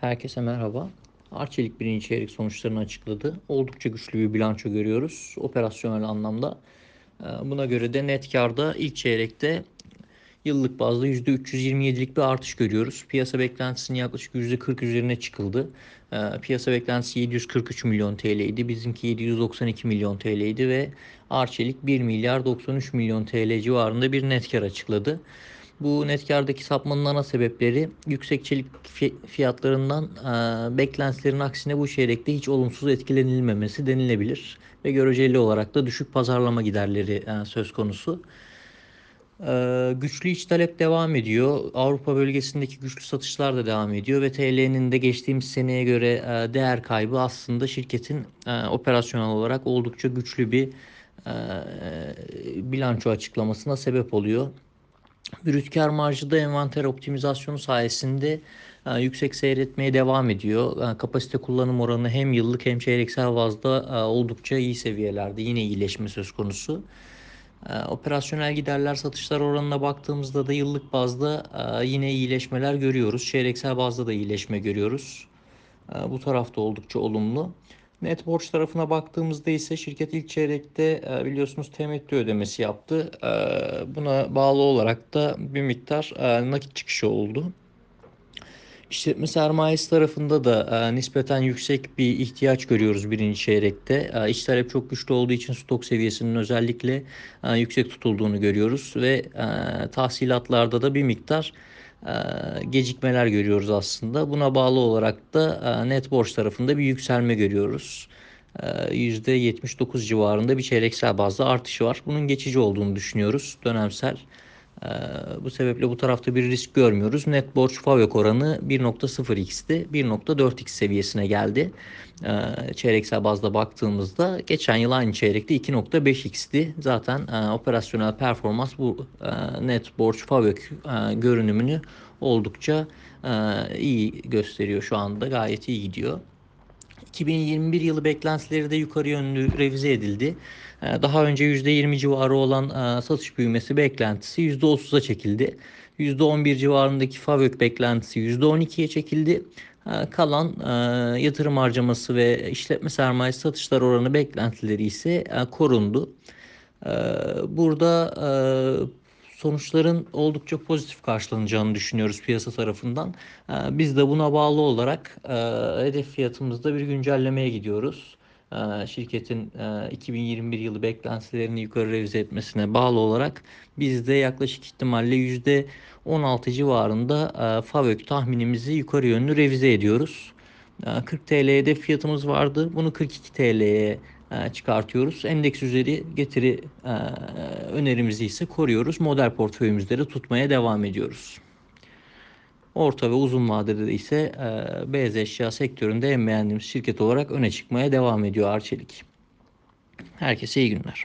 Herkese merhaba. Arçelik birinci çeyrek sonuçlarını açıkladı. Oldukça güçlü bir bilanço görüyoruz operasyonel anlamda. Ee, Buna göre de net karda ilk çeyrekte yıllık bazda %327'lik bir artış görüyoruz. Piyasa beklentisinin yaklaşık %40 üzerine çıkıldı. Ee, Piyasa beklentisi 743 milyon TL idi. Bizimki 792 milyon TL idi ve Arçelik 1 milyar 93 milyon TL civarında bir net kar açıkladı. Bu net kardaki sapmanın ana sebepleri yüksek çelik fiyatlarından e, beklentilerin aksine bu çeyrekte hiç olumsuz etkilenilmemesi denilebilir. Ve göreceli olarak da düşük pazarlama giderleri e, söz konusu. E, güçlü iç talep devam ediyor. Avrupa bölgesindeki güçlü satışlar da devam ediyor ve TL'nin de geçtiğimiz seneye göre e, değer kaybı aslında şirketin e, operasyonel olarak oldukça güçlü bir e, bilanço açıklamasına sebep oluyor. Brüt kar marjı da envanter optimizasyonu sayesinde e, yüksek seyretmeye devam ediyor. E, kapasite kullanım oranı hem yıllık hem çeyreksel bazda e, oldukça iyi seviyelerde. Yine iyileşme söz konusu. Operasyonel giderler satışlar oranına baktığımızda da yıllık bazda yine iyileşmeler görüyoruz. Çeyreksel bazda da iyileşme görüyoruz. Bu tarafta oldukça olumlu. Net borç tarafına baktığımızda ise şirket ilk çeyrekte e, biliyorsunuz temettü ödemesi yaptı. E, buna bağlı olarak da bir miktar e, nakit çıkışı oldu. İşletme sermayesi tarafında da nispeten yüksek bir ihtiyaç görüyoruz birinci çeyrekte. İç talep çok güçlü olduğu için stok seviyesinin özellikle yüksek tutulduğunu görüyoruz ve tahsilatlarda da bir miktar e, gecikmeler görüyoruz aslında. Buna bağlı olarak da e, net borç tarafında bir yükselme görüyoruz. %79 e, civarında bir çeyreksel bazda artışı var. Bunun geçici olduğunu düşünüyoruz dönemsel. Bu sebeple bu tarafta bir risk görmüyoruz. Net borç FAVÖK oranı 1.0x'ti. 1.4x seviyesine geldi. Çeyreksel bazda baktığımızda geçen yıl aynı çeyrekte 2.5x'ti. Zaten operasyonel performans bu net borç FAVÖK görünümünü oldukça iyi gösteriyor şu anda. Gayet iyi gidiyor. 2021 yılı beklentileri de yukarı yönlü revize edildi. Ee, daha önce %20 civarı olan e, satış büyümesi beklentisi %30'a çekildi. %11 civarındaki FAVÖK beklentisi %12'ye çekildi. Ee, kalan e, yatırım harcaması ve işletme sermayesi satışlar oranı beklentileri ise e, korundu. Ee, burada sonuçların oldukça pozitif karşılanacağını düşünüyoruz piyasa tarafından. Ee, biz de buna bağlı olarak e, hedef fiyatımızda bir güncellemeye gidiyoruz. Ee, şirketin 2021 e, yılı beklentilerini yukarı revize etmesine bağlı olarak biz de yaklaşık ihtimalle %16 civarında e, FAVÖK tahminimizi yukarı yönlü revize ediyoruz. 40 TL hedef fiyatımız vardı. Bunu 42 TL'ye çıkartıyoruz. Endeks üzeri getiri e, önerimizi ise koruyoruz. Model portföyümüzde de tutmaya devam ediyoruz. Orta ve uzun vadede de ise e, beyaz eşya sektöründe en beğendiğimiz şirket olarak öne çıkmaya devam ediyor Arçelik. Herkese iyi günler.